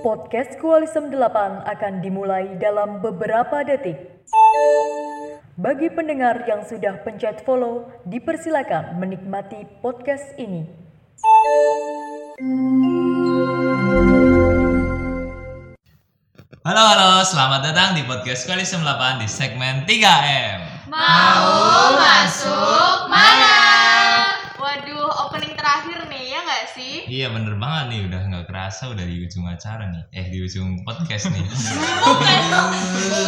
Podcast Kualisem 8 akan dimulai dalam beberapa detik. Bagi pendengar yang sudah pencet follow, dipersilakan menikmati podcast ini. Halo halo, selamat datang di podcast Kualisem 8 di segmen 3M. Mau masuk mana? Iya bener banget nih, udah nggak kerasa udah di ujung acara nih. Eh di ujung podcast nih.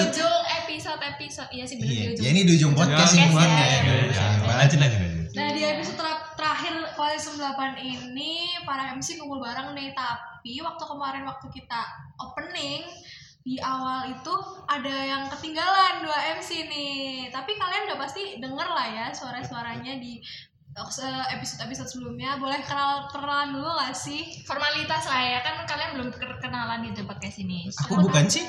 Ujung episode-episode, iya sih bener Iya, di ujung. ya ini di ujung podcast ini bukan ya. ya. Lanjut lanjut lanjut. Nah di episode ter- terakhir Koalisi 8 ini para MC kumpul bareng nih Tapi waktu kemarin waktu kita opening di awal itu ada yang ketinggalan dua MC nih Tapi kalian udah pasti denger lah ya suara-suaranya di episode-episode sebelumnya Boleh kenal kenalan dulu gak sih? Formalitas lah ya, kan kalian belum kenalan di podcast ini. Aku bukan sih.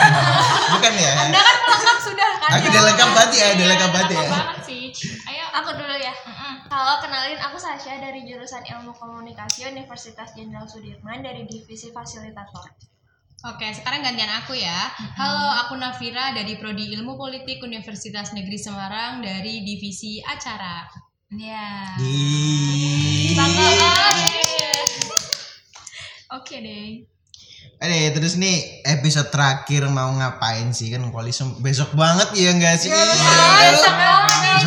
bukan ya. Anda kan pelengkap sudah kan? Aku ya? udah lengkap banget ya, udah lengkap banget ya. Lengkap banget sih. Ayo, Aku dulu ya. Kalau kenalin aku Sasha dari jurusan Ilmu Komunikasi Universitas Jenderal Sudirman dari Divisi Fasilitator. Oke, sekarang gantian aku ya. Halo, aku Nafira dari Prodi Ilmu Politik Universitas Negeri Semarang dari Divisi Acara. Ya. Di. Bangga banget. Oke deh. Terus nih episode terakhir mau ngapain sih kan koalisi besok banget ya enggak sih? Iya, besok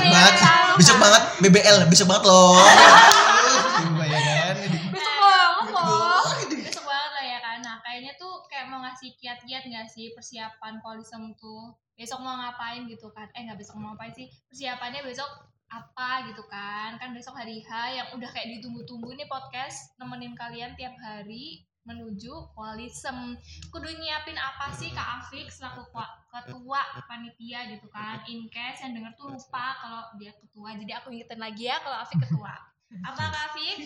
banget. Besok banget BBL, besok banget ya kan. Besok banget loh Besok banget lah ya kan. Nah, kayaknya tuh kayak mau ngasih kiat-kiat nggak sih persiapan koalisem tuh. Besok mau ngapain gitu kan. Eh, nggak besok mau ngapain sih. Persiapannya besok apa gitu kan. Kan besok hari H yang udah kayak ditunggu-tunggu nih podcast nemenin kalian tiap hari menuju koalisem. Kudu nyiapin apa sih Kak Afik selaku ketua panitia gitu kan. In case yang denger tuh lupa kalau dia ketua. Jadi aku ingetin lagi ya kalau Afik ketua. Apa Kak Afik?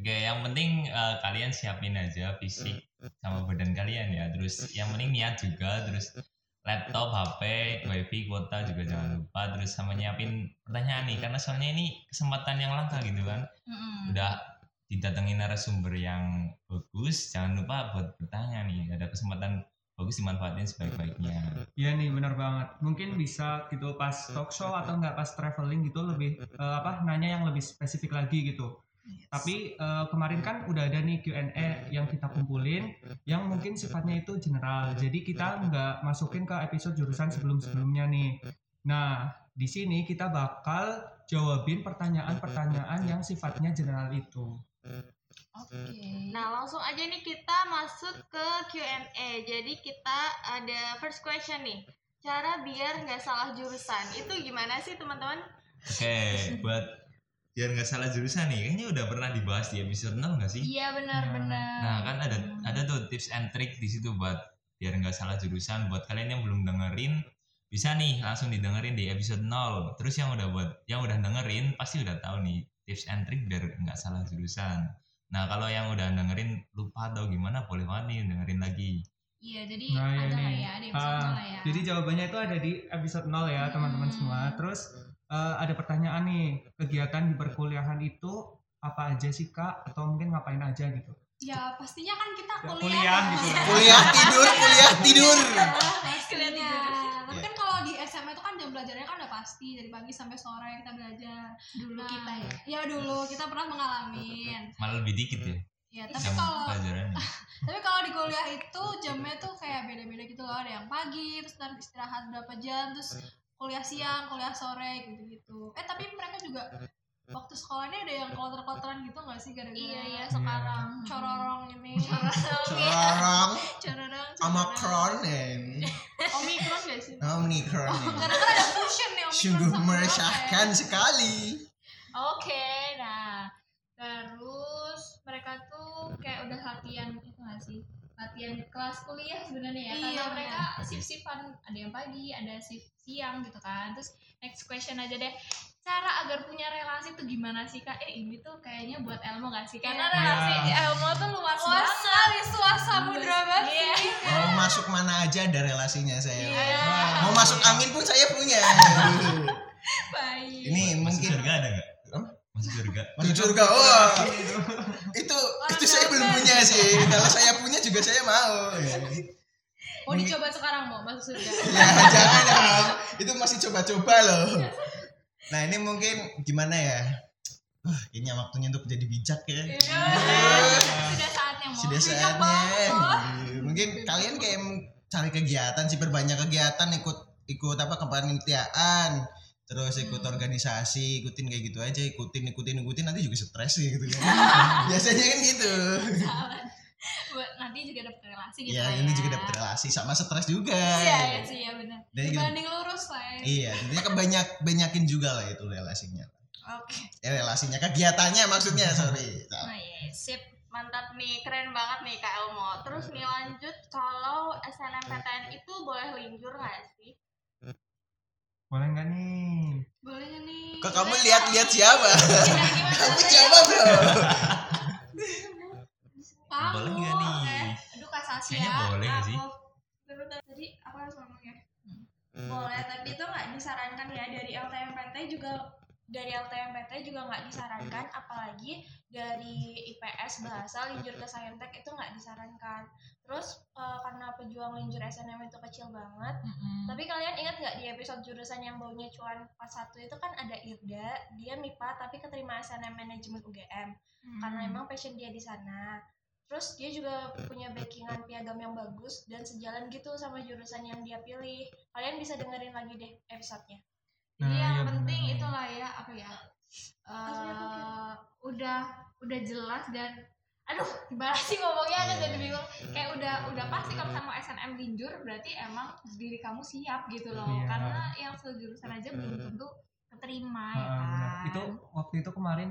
Oke, yang penting eh, kalian siapin aja fisik sama badan kalian ya. Terus yang penting niat juga. Terus laptop, HP, wifi, kuota juga jangan lupa. Terus sama nyiapin pertanyaan nih, karena soalnya ini kesempatan yang langka gitu kan. Mm-mm. udah didatengin narasumber yang bagus jangan lupa buat bertanya nih ada kesempatan bagus dimanfaatin sebaik-baiknya Iya nih benar banget. Mungkin bisa gitu pas talk show atau enggak pas traveling gitu lebih eh, apa nanya yang lebih spesifik lagi gitu. Tapi eh, kemarin kan udah ada nih Q&A yang kita kumpulin yang mungkin sifatnya itu general. Jadi kita nggak masukin ke episode jurusan sebelum-sebelumnya nih. Nah, di sini kita bakal jawabin pertanyaan-pertanyaan yang sifatnya general itu. Oke. Nah, langsung aja nih kita masuk ke Q&A. Jadi kita ada first question nih. Cara biar nggak salah jurusan. Itu gimana sih teman-teman? oke buat biar nggak salah jurusan nih kayaknya udah pernah dibahas di episode 6 nggak sih Iya benar-benar. nah kan ada ada tuh tips and trick di situ buat biar nggak salah jurusan buat kalian yang belum dengerin bisa nih langsung didengerin di episode 0 terus yang udah buat yang udah dengerin pasti udah tahu nih tips and trick biar nggak salah jurusan nah kalau yang udah dengerin lupa atau gimana boleh banget nih dengerin lagi Iya, jadi Nah, ya ada nih. ya, ada episode nol lah ya. Jadi jawabannya itu ada di episode 0 ya teman-teman Hmm. semua. Terus eh, ada pertanyaan nih, kegiatan di perkuliahan itu apa aja sih kak? Atau mungkin ngapain aja gitu? Ya pastinya kan kita Ya, kuliah, kuliah gitu ya. Kuliah tidur, kuliah tidur. pastinya. Tapi kan kalau di SMA itu kan jam belajarnya kan udah pasti dari pagi sampai sore kita belajar. dulu Nah, kita ya. Ya dulu kita pernah mengalami. malah lebih dikit ya Ya tapi jam kalau pelajarannya tapi kalau di kuliah itu jamnya tuh kayak beda-beda gitu loh. Ada yang pagi, terus ntar istirahat berapa jam, terus kuliah siang, kuliah sore gitu-gitu. Eh tapi mereka juga waktu sekolahnya ada yang kotor-kotoran gitu gak sih gara-gara Iya, iya. Sekarang. cororong ini. Seorang cororong. Omicron dan omikron gak sih? Omicron. Gara-gara ada fusion nih Omicron Sungguh sama meresahkan sekali. Oke, nah terus mereka tuh kayak udah latihan itu nggak sih? Latihan kelas kuliah sebenarnya ya, Iya, karena benar. mereka shift-shiftan, ada yang pagi, ada shift siang gitu kan. Terus next question aja deh, cara agar punya relasi tuh gimana sih kak? Eh ini tuh kayaknya buat Elmo gak sih? Karena Iya. relasi Elmo tuh luas Luas banget. sekali suasa samudra banget Iya. sih. Mau masuk mana aja ada relasinya saya. Iya. Mau masuk angin pun saya punya. Baik. Ini masuk mungkin surga ada nggak Apa? masuk surga Masuk surga. Wah. itu itu saya belum punya sih. Kalau saya punya juga saya mau. Mau dicoba sekarang mau masuk surga. Ya jangan dong. Itu masih coba-coba loh. Nah ini mungkin gimana ya? Wah, kayaknya waktunya untuk jadi bijak ya. Sudah saatnya mau. Sudah saatnya. Mungkin kalian kayak cari kegiatan sih perbanyak kegiatan ikut ikut apa kepanitiaan terus ikut organisasi ikutin kayak gitu aja ikutin ikutin ikutin nanti juga stres sih gitu kan biasanya kan gitu Nanti juga dapet relasi gitu ya lah ini juga dapat relasi sama stres juga Iya, iya sih, ya benar. Dan gitu. Dibanding lurus lah ya. iya tentunya kebanyak banyakin juga lah itu relasinya Oke. eh relasinya kegiatannya maksudnya sorry Nah, iya, sip. Mantap nih, keren banget nih Kak Elmo. Terus nih lanjut, kalau SNMPTN itu boleh linjur nggak sih? Boleh nggak nih? Boleh nggak nih? kok kamu lihat-lihat siapa kamu jawab bro Paham, boleh nggak Bu. nih? Oke. Aduh, Kak Sasya. Kayaknya boleh nggak sih? Aku- Tadi aku harus ngomong ya. boleh tapi itu nggak disarankan ya. Dari LTMPT juga dari LTMPT juga nggak disarankan. Apalagi dari IPS bahasa linjur ke Saintek itu nggak disarankan. Terus eh, karena pejuang linjur SNM itu kecil banget tapi kalian ingat nggak di episode jurusan yang baunya cuan pas satu itu kan ada Irda dia MIPA tapi keterima SNM manajemen UGM karena emang passion dia di sana terus dia juga punya backingan piagam yang bagus dan sejalan gitu sama jurusan yang dia pilih kalian bisa dengerin lagi deh episodenya Jadi Nah, yang iya penting benar. itulah ya apa ya? eh, udah udah jelas dan aduh gimana sih ngomongnya kan Iya. jadi bingung kayak udah udah pasti kalau sama SNM linjur berarti emang diri kamu siap gitu loh Iya. karena yang sejurusan aja belum tentu keterima ya Ah, kan Itu waktu itu kemarin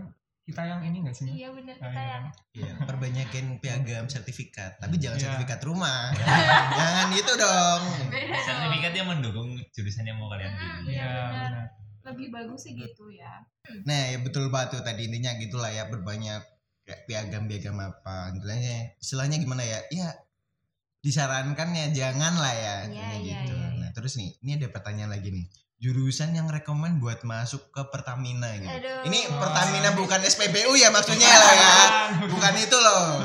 kita yang ini nggak sih? iya bener Ah, kita iya. yang Iya, perbanyakin piagam sertifikat, tapi jangan Iya. sertifikat rumah. jangan gitu dong. beda dong sertifikat yang mendukung jurusan yang mau kalian Hmm, pilih iya Iya, benar benar. lebih bagus sih gitu ya Nah, ya betul banget tuh tadi intinya gitulah ya berbanyak kayak piagam-piagam apa istilahnya. Istilahnya gimana ya? Ya disarankan ya jangan lah ya Iya, intinya iya, gitu. iya, iya. Nah, terus nih, ini ada pertanyaan lagi nih. Jurusan yang rekomen buat masuk ke Pertamina gitu. Aduh. Ini Pertamina bukan SPBU ya maksudnya lah ya. Bukan itu loh.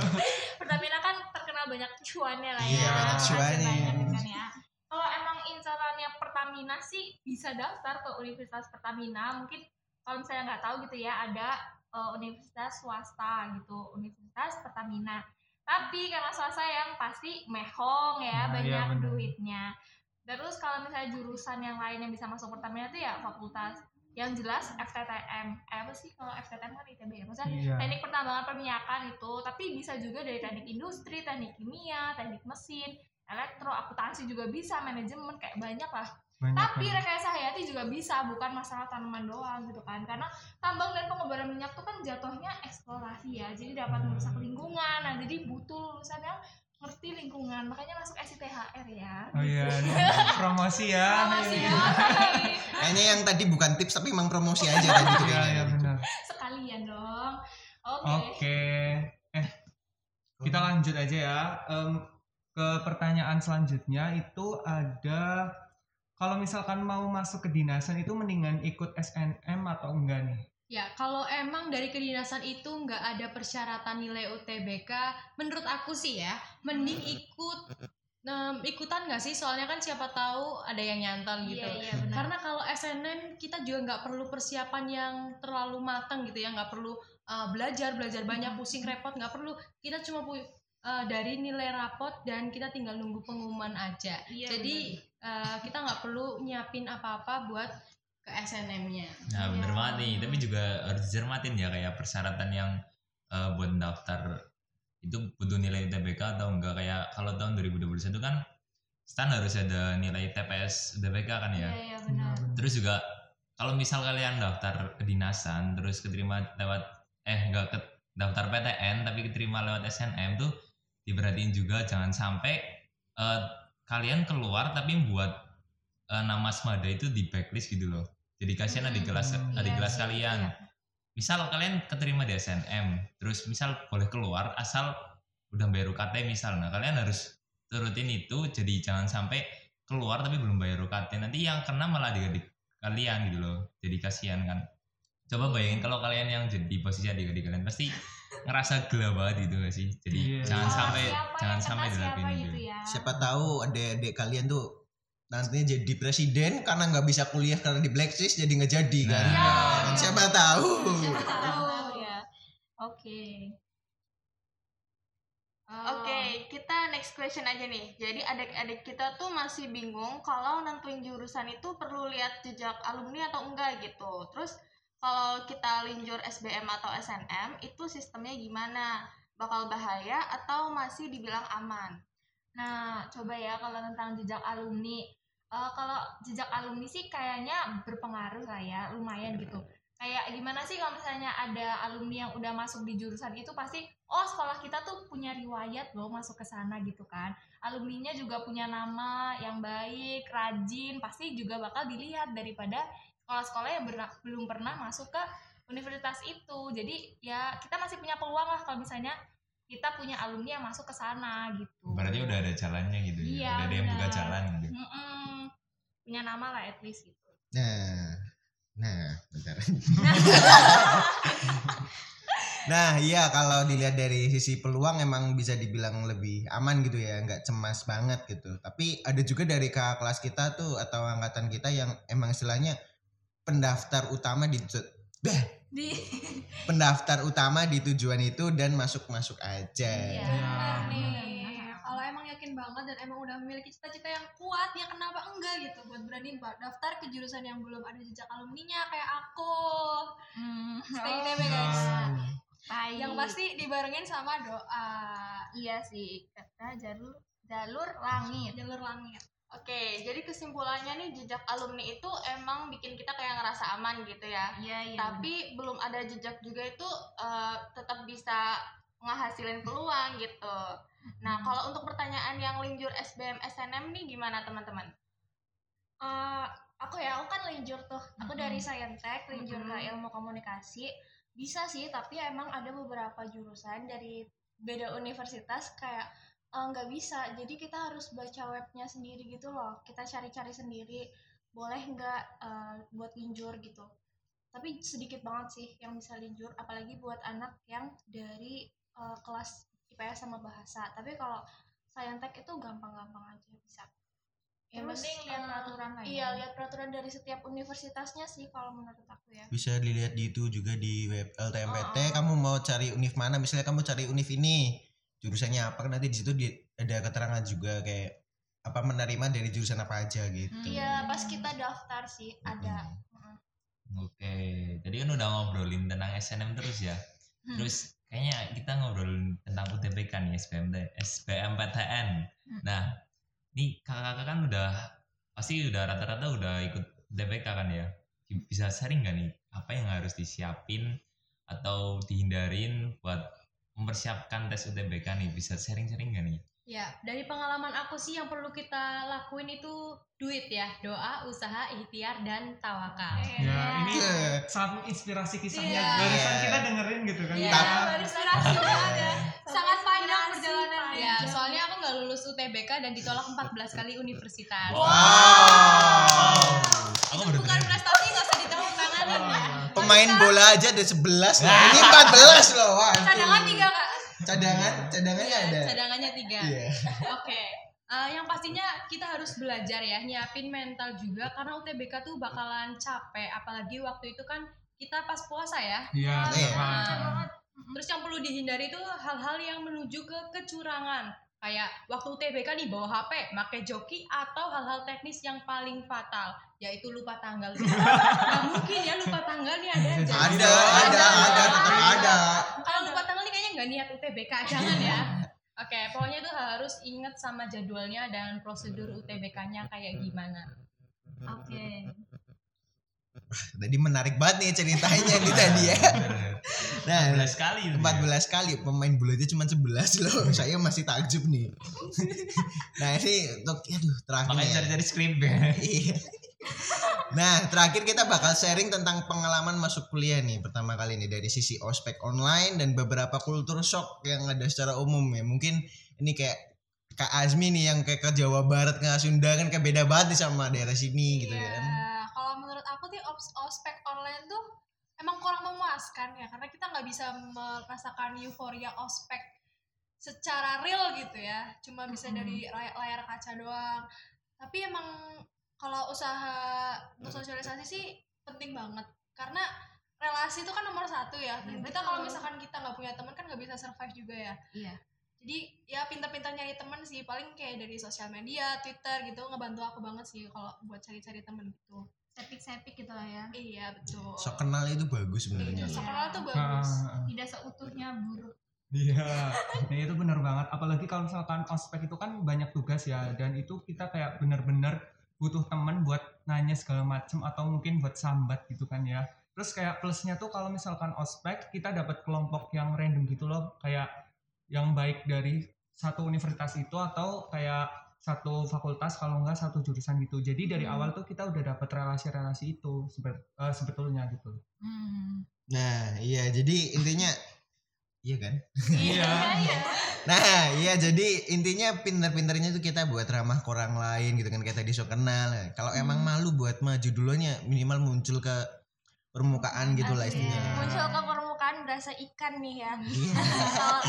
Pertamina kan terkenal banyak cuannya lah ya. Iya, banyak cuannya. banyak kan ya. Kalau emang incarannya Pertamina sih bisa daftar ke Universitas Pertamina. Mungkin kalau misalnya nggak tahu gitu ya ada eh, universitas swasta gitu, Universitas Pertamina. Tapi karena swasta yang pasti mehong ya, Nah, iya, banyak benar. duitnya. Terus kalau misalnya jurusan yang lain yang bisa masuk Pertamina itu ya fakultas yang jelas FTTM. Eh, apa sih kalau FTTM kan ITB ya? Maksudnya Iya. teknik pertambangan perminyakan itu tapi bisa juga dari teknik industri teknik kimia teknik mesin elektro akuntansi juga bisa manajemen kayak banyak lah Banyak tapi banget. rekayasa hayati juga bisa bukan masalah tanaman doang gitu kan karena tambang dan pengembaraan minyak tuh kan jatuhnya eksplorasi ya jadi dapat merusak lingkungan nah jadi butuh lulusan yang ngerti lingkungan makanya masuk SITHR ya Oh iya, ini promosi ya. Promosi ya. Kayaknya yang tadi bukan tips tapi emang promosi aja tadi tuh Iya, kayaknya. iya benar. sekalian dong oke Oke. Eh, kita lanjut aja ya. Em, ke pertanyaan selanjutnya itu ada kalau misalkan mau masuk ke dinasan itu mendingan ikut SNM atau enggak nih? Ya, kalau emang dari kedinasan itu nggak ada persyaratan nilai UTBK, menurut aku sih ya, mending ikut em, ikutan nggak sih? Soalnya kan siapa tahu ada yang nyantol gitu. iya iya benar Karena kalau SNM kita juga nggak perlu persiapan yang terlalu matang gitu ya, nggak perlu uh, belajar belajar banyak pusing repot nggak perlu. Kita cuma pu- uh, dari nilai rapot dan kita tinggal nunggu pengumuman aja. Iya, Jadi uh, kita nggak perlu nyiapin apa-apa buat ke SNM-nya. Nah bener Iya. banget nih, tapi juga harus dicermatin ya kayak persyaratan yang eh, buat daftar itu butuh nilai UTBK atau enggak kayak kalau tahun 2021 kan stan harus ada nilai TPS UTBK kan ya. iya iya benar Terus juga kalau misal kalian daftar kedinasan terus keterima lewat eh enggak ke daftar PTN tapi keterima lewat SNM tuh diperhatiin juga jangan sampai eh, kalian keluar tapi buat eh, nama Smada itu di backlist gitu loh. Jadi kasihan adik kelas Hmm, adik iya kelas sih, kalian. iya. Misal kalian keterima di SNM, terus misal boleh keluar asal udah bayar UKT misal. Nah, kalian harus turutin itu jadi jangan sampai keluar tapi belum bayar UKT. Nanti yang kena malah adik-adik kalian gitu loh. Jadi kasihan kan. coba bayangin kalau kalian yang jadi posisi adik-adik kalian pasti ngerasa gila banget gitu gak sih jadi Iya. jangan Oh, sampai siapa jangan sampai dilakuin gitu gitu ya Siapa tahu adik-adik kalian tuh nantinya jadi presiden karena nggak bisa kuliah karena di blacklist jadi nggak jadi kan. Nah. Siapa tahu. tahu ya oke Eh, Oke, kita next question aja nih. Jadi adik-adik kita tuh masih bingung kalau nentuin jurusan itu perlu lihat jejak alumni atau enggak gitu. Terus kalau kita linjur SBM atau SNM itu sistemnya gimana? Bakal bahaya atau masih dibilang aman? Nah, coba ya kalau tentang jejak alumni. Eh, kalau jejak alumni sih kayaknya berpengaruh lah ya, lumayan gitu. Kayak gimana sih kalau misalnya ada alumni yang udah masuk di jurusan itu pasti, oh sekolah kita tuh punya riwayat loh masuk ke sana gitu kan. Alumninya juga punya nama yang baik, rajin, pasti juga bakal dilihat daripada sekolah-sekolah yang belum pernah masuk ke universitas itu. Jadi ya kita masih punya peluang lah kalau misalnya kita punya alumni yang masuk ke sana gitu. berarti udah ada jalannya gitu ya Iya, udah ada yang buka jalan gitu Mm-mm. Punya nama lah at least gitu. Nah, nah, bentar. nah, iya kalau dilihat dari sisi peluang emang bisa dibilang lebih aman gitu ya, nggak cemas banget gitu. Tapi ada juga dari kakak kelas kita tuh atau angkatan kita yang emang istilahnya pendaftar utama di Bah, di pendaftar utama di tujuan itu dan masuk-masuk aja. Iya. Ya. Kalau emang yakin banget dan emang udah memiliki cita-cita yang kuat ya kenapa enggak gitu buat berani buat daftar ke jurusan yang belum ada jejak alumninya kayak aku Hmm. stay ITB guys Baik. yang pasti dibarengin sama doa iya sih kata jalur jalur langit. jalur langit Oke, jadi kesimpulannya nih jejak alumni itu emang bikin kita kayak ngerasa aman gitu ya. Iya iya. Tapi belum ada jejak juga itu eh, tetap bisa ngehasilin peluang gitu. Nah, kalau untuk pertanyaan yang linjur SBM SNM nih gimana teman-teman? Eh, aku ya aku kan linjur tuh. Aku dari Mm-mm. saintek linjur ke Mm-mm. ilmu komunikasi. Bisa sih tapi emang ada beberapa jurusan dari beda universitas kayak eh, nggak bisa. Jadi kita harus baca webnya sendiri gitu loh. Kita cari-cari sendiri. Boleh nggak eh, buat linjur gitu. Tapi sedikit banget sih yang bisa linjur apalagi buat anak yang dari eh, kelas IPS sama bahasa tapi kalau saintek itu gampang-gampang aja bisa Yang penting lihat peraturan lah ya. Iya, lihat peraturan dari setiap universitasnya sih kalau menurut aku ya. Bisa dilihat di itu juga di web LTMPT. Oh. Kamu mau cari univ mana? Misalnya kamu cari univ ini, jurusannya apa? Nanti di situ di- ada keterangan juga kayak apa menerima dari jurusan apa aja gitu. Iya, pas kita daftar sih ada. Hmm. oke jadi kan udah ngobrolin tentang SNM terus ya Hmm. terus kayaknya kita ngobrolin tentang UTBK nih SBM SBMPTN nah nih kakak-kakak kan udah pasti udah rata-rata udah ikut UTBK kan ya? Bisa sharing nggak nih apa yang harus disiapin atau dihindarin buat mempersiapkan tes UTBK nih? Bisa sharing-sharing nggak nih Ya, dari pengalaman aku sih yang perlu kita lakuin itu duit ya, doa, usaha, ikhtiar dan tawakal. Ya, ini Iya. sangat inspirasi kisahnya. Iya. Barusan kita dengerin gitu kan. Iya, berinspirasi banget ya. Sangat panjang perjalanan Ya, soalnya aku nggak lulus UTBK dan ditolak 14 kali universitas. Wow. aku Itu baru bukan prestasi nggak usah ditepuk tanganin ya. Pemain bola aja ada 11 loh. Ini 14 loh. Waduh. Cadangan tiga kak. Cadangan, cadangannya ada. Cadangannya tiga. Iya. Oke. Eh, yang pastinya kita harus belajar ya, nyiapin mental juga karena UTBK tuh bakalan capek, apalagi waktu itu kan kita pas puasa ya. Iya. Iya. Pak. Terus yang perlu dihindari itu hal-hal yang menuju ke kecurangan. Kayak waktu UTBK nih bawa HP, pakai joki atau hal-hal teknis yang paling fatal, yaitu lupa tanggal. Nggak mungkin ya lupa tanggal nih ada aja. Ada, ada, ada, tetap ada. Kalau lupa tanggal nih kayaknya nggak niat UTBK, jangan ya. Oke, pokoknya itu harus inget sama jadwalnya dan prosedur UTBK-nya kayak gimana. Oke. Tadi menarik banget nih ceritanya nih tadi ya. Nah, 14 kali itu 14 kali pemain bola itu cuma 11 loh. Saya masih takjub nih. nah, ini untuk aduh terakhir makanya ya. cari-cari skrip ya Iya. Nah, terakhir kita bakal sharing tentang pengalaman masuk kuliah nih pertama kali nih dari sisi ospek online dan beberapa kultur shock yang ada secara umum ya. Mungkin ini kayak Kak Azmi nih yang kayak ke Jawa Barat ke Sunda kan kayak beda banget nih sama daerah sini gitu Iya, kan. Ops- ospek online tuh emang kurang memuaskan ya? Karena kita nggak bisa merasakan euforia ospek secara real gitu ya. Cuma bisa dari layar, layar kaca doang. Tapi emang kalau usaha bersosialisasi sih penting banget. Karena relasi itu kan nomor satu ya. Dan Iya, kita kalau misalkan kita nggak punya teman kan nggak bisa survive juga ya. Iya. jadi ya pintar-pintar nyari teman sih. Paling kayak dari sosial media twitter gitu ngebantu aku banget sih kalau buat cari-cari teman gitu sepik-sepik gitu lah ya iya betul So kenal itu bagus sebenarnya. Iya, so kenal tuh Ah, bagus ah, ah. tidak seutuhnya buruk Iya, nah itu benar banget. Apalagi kalau misalkan ospek itu kan banyak tugas ya, dan itu kita kayak benar-benar butuh teman buat nanya segala macem atau mungkin buat sambat gitu kan ya. Terus kayak plusnya tuh kalau misalkan ospek kita dapat kelompok yang random gitu loh, kayak yang baik dari satu universitas itu atau kayak satu fakultas kalau enggak satu jurusan gitu. Jadi dari awal tuh kita udah dapat relasi-relasi itu sebe- eh, sebetulnya gitu. Nah, iya jadi intinya iya kan? Iya. Nah, iya jadi intinya pinter-pinternya itu kita buat ramah ke orang lain gitu kan kayak tadi so kenal. Kalau emang malu buat maju dulunya minimal muncul ke permukaan gitu lah istilahnya. muncul ke permukaan berasa ikan nih ya Iya. kalau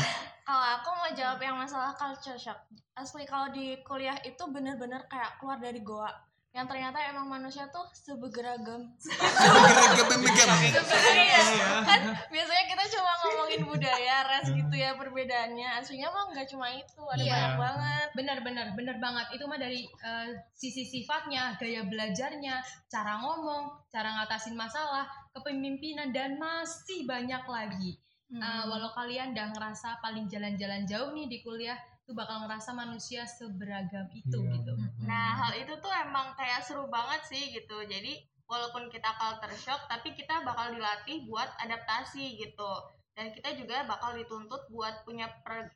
kalau aku mau jawab yang masalah culture shock. Asli kalau di kuliah itu bener-bener kayak keluar dari goa. Yang ternyata emang manusia tuh seberagam. Geragam-geragam. Iya. kan biasanya kita cuma ngomongin budaya ras gitu ya perbedaannya. Aslinya mah nggak cuma itu ada Iya. banyak banget. Benar-benar benar banget. Itu mah dari eh, sisi sifatnya gaya belajarnya cara ngomong cara ngatasin masalah kepemimpinan dan masih banyak lagi Eh, walau kalian udah ngerasa paling jalan-jalan jauh nih di kuliah tuh bakal ngerasa manusia seberagam itu Iya. gitu Nah, hal itu tuh emang kayak seru banget sih gitu. Jadi, walaupun kita culture shock, tapi kita bakal dilatih buat adaptasi gitu. Dan kita juga bakal dituntut buat punya per-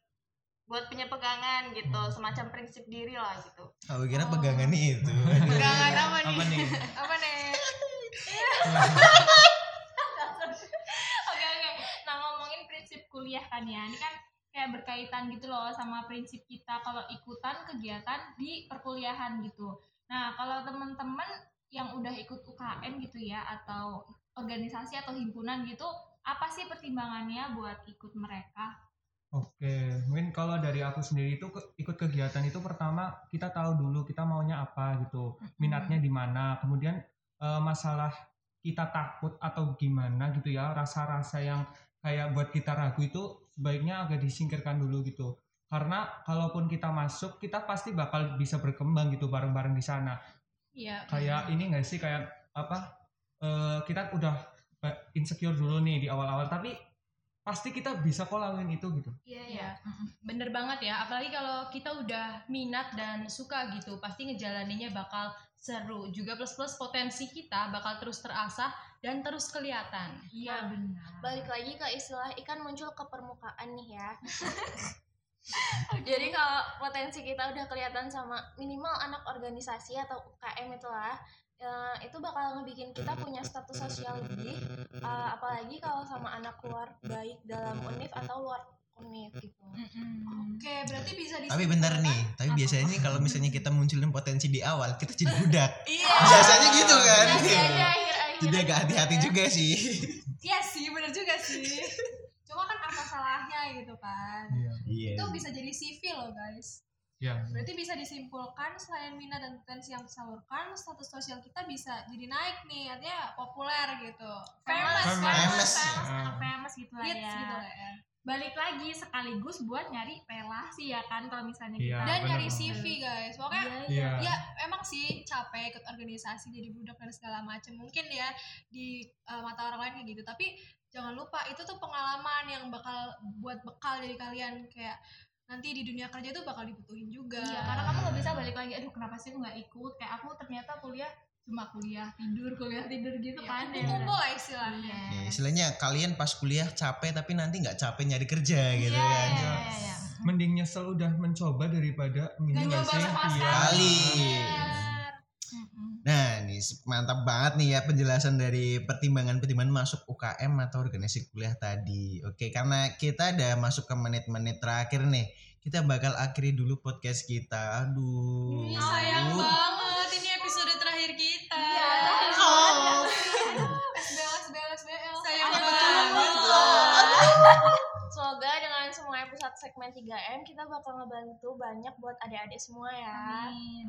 buat punya pegangan gitu, semacam prinsip diri lah gitu. Aku kira pegangan itu. pegangan apa nih Apa nih? apa nih Oke oke. Nah ngomongin prinsip kuliah kan ya, ini kan kayak berkaitan gitu loh sama prinsip kita kalau ikutan kegiatan di perkuliahan gitu. Nah kalau teman-teman yang udah ikut UKM gitu ya atau organisasi atau himpunan gitu, apa sih pertimbangannya buat ikut mereka? Oke, mungkin kalau dari aku sendiri itu ke- ikut kegiatan itu pertama kita tahu dulu kita maunya apa gitu, minatnya di mana, kemudian eh, masalah kita takut atau gimana gitu ya, rasa-rasa yang kayak buat kita ragu itu sebaiknya agak disingkirkan dulu gitu. Karena kalaupun kita masuk, kita pasti bakal bisa berkembang gitu bareng-bareng di sana. iya Kayak ini nggak sih kayak apa? eh, kita udah insecure dulu nih di awal-awal, tapi pasti kita bisa kok lakuin itu gitu. iya ya bener banget ya apalagi kalau kita udah minat dan suka gitu pasti ngejalaninnya bakal seru juga plus plus potensi kita bakal terus terasah dan terus kelihatan Iya benar. Balik lagi ke istilah ikan muncul ke permukaan nih ya. Jadi kalau potensi kita udah kelihatan sama minimal anak organisasi atau UKM itulah, ya, itu bakal ngebikin kita punya status sosial lebih, eh, apalagi kalau sama anak luar baik dalam univ atau luar univ gitu. oke berarti bisa Tapi bentar disimpulkan- nih, tapi biasanya nih kalau misalnya kita munculin potensi di awal, kita jadi budak. iya Biasanya gitu kan. Akhir-akhir. Jadi agak hati-hati juga sih. iya sih bener juga sih cuma kan apa salahnya gitu kan Iya. itu bisa jadi CV loh guys Ya. Berarti bisa disimpulkan selain minat dan potensi yang tersalurkan, status sosial kita bisa jadi naik nih, artinya populer gitu. Famous, Famous. famous, Famous. famous, Nah, famous gitu lah hits ya. gitu lah ya. Balik lagi sekaligus buat nyari relasi ya kan kalau misalnya Iya. kita Dan bener nyari. CV guys. Pokoknya Iya. ya emang sih capek ikut organisasi jadi budak dan segala macam. Mungkin ya di uh, mata orang lain kayak gitu, tapi jangan lupa itu tuh pengalaman yang bakal buat bekal jadi kalian kayak nanti di dunia kerja tuh bakal dibutuhin juga. Iya, karena kamu nggak bisa balik lagi. Aduh, kenapa sih aku nggak ikut? Kayak aku ternyata kuliah cuma kuliah tidur, kuliah tidur gitu ya, kan. ya udah. lah istilahnya. Iya. Ya, istilahnya kalian pas kuliah capek tapi nanti nggak capek nyari kerja gitu Iya, kan. iya, iya, iya. Mending nyesel udah mencoba daripada nyoba sih? Iya. Kali. Nah, nih mantap banget nih ya penjelasan dari pertimbangan-pertimbangan masuk UKM atau organisasi kuliah tadi. Oke, karena kita udah masuk ke menit-menit terakhir nih. Kita bakal akhiri dulu podcast kita. Aduh. Ih, sayang banget Semoga dengan semua episode segmen 3M kita bakal ngebantu banyak buat adik-adik semua ya. Amin.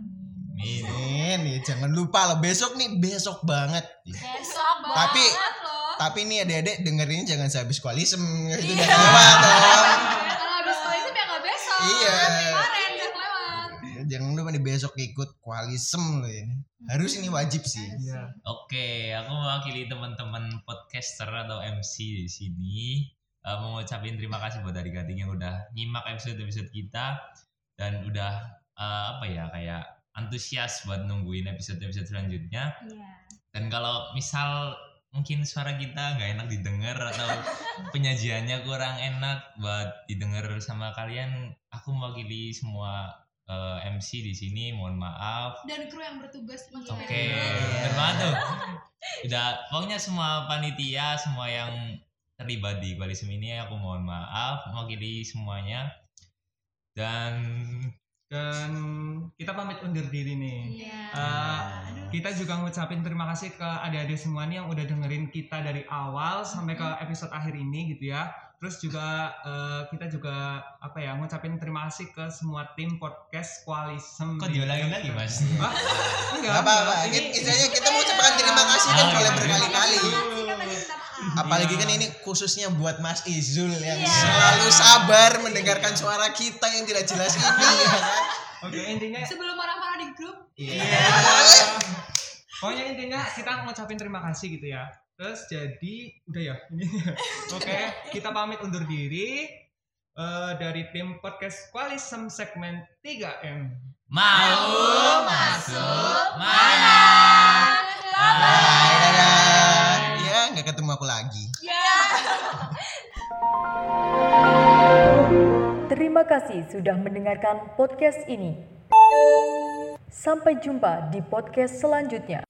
Nih, nih jangan lupa loh besok nih besok banget. Besok Tapi banget loh. tapi nih adik-adik dengerin jangan sehabis koalisem itu udah lewat dong. Kalau habis koalisem ya nggak besok. Iya. Kemarin udah lewat. Jangan lupa nih besok ikut koalisem loh ini. Harus ini wajib sih. Iya. Oke, aku mewakili teman-teman podcaster atau MC di sini eh, mau ngucapin terima kasih buat dari gading yang udah nyimak episode-episode kita dan udah eh, apa ya kayak antusias buat nungguin episode-episode selanjutnya. Iya. Dan kalau misal mungkin suara kita nggak enak didengar atau penyajiannya kurang enak buat didengar sama kalian, aku mewakili semua eh, MC di sini, mohon maaf. Dan kru yang bertugas Oke, bener banget tuh. Udah, pokoknya semua panitia, semua yang terlibat di koalisi ini aku mohon maaf mewakili semuanya. Dan Dan kita pamit undur diri nih. Iya. Eh, kita juga ngucapin terima kasih ke adik-adik semua nih yang udah dengerin kita dari awal sampai ke episode akhir ini gitu ya. Terus juga eh, kita juga apa ya ngucapin terima kasih ke semua tim podcast Koalisem. kok diulangin lagi mas? Hah? Enggak, Gak apa-apa. Ini istilahnya kita mau ucapkan terima kasih kan Oh, oleh iya. berkali-kali. Kan tadi minta maaf. Apalagi Iya. kan ini khususnya buat Mas Izul yang selalu sabar mendengarkan suara kita yang tidak jelas ini ya kan. Oke intinya Sebelum marah-marah di grup, Iya. Pokoknya intinya kita ngucapin terima kasih gitu ya. Terus jadi udah ya ini. Oke, kita pamit undur diri eh, dari tim podcast Koalisem segmen 3M. Mau masuk mana? Bye, dadah ketemu aku lagi. Ya. Terima kasih sudah mendengarkan podcast ini. Sampai jumpa di podcast selanjutnya.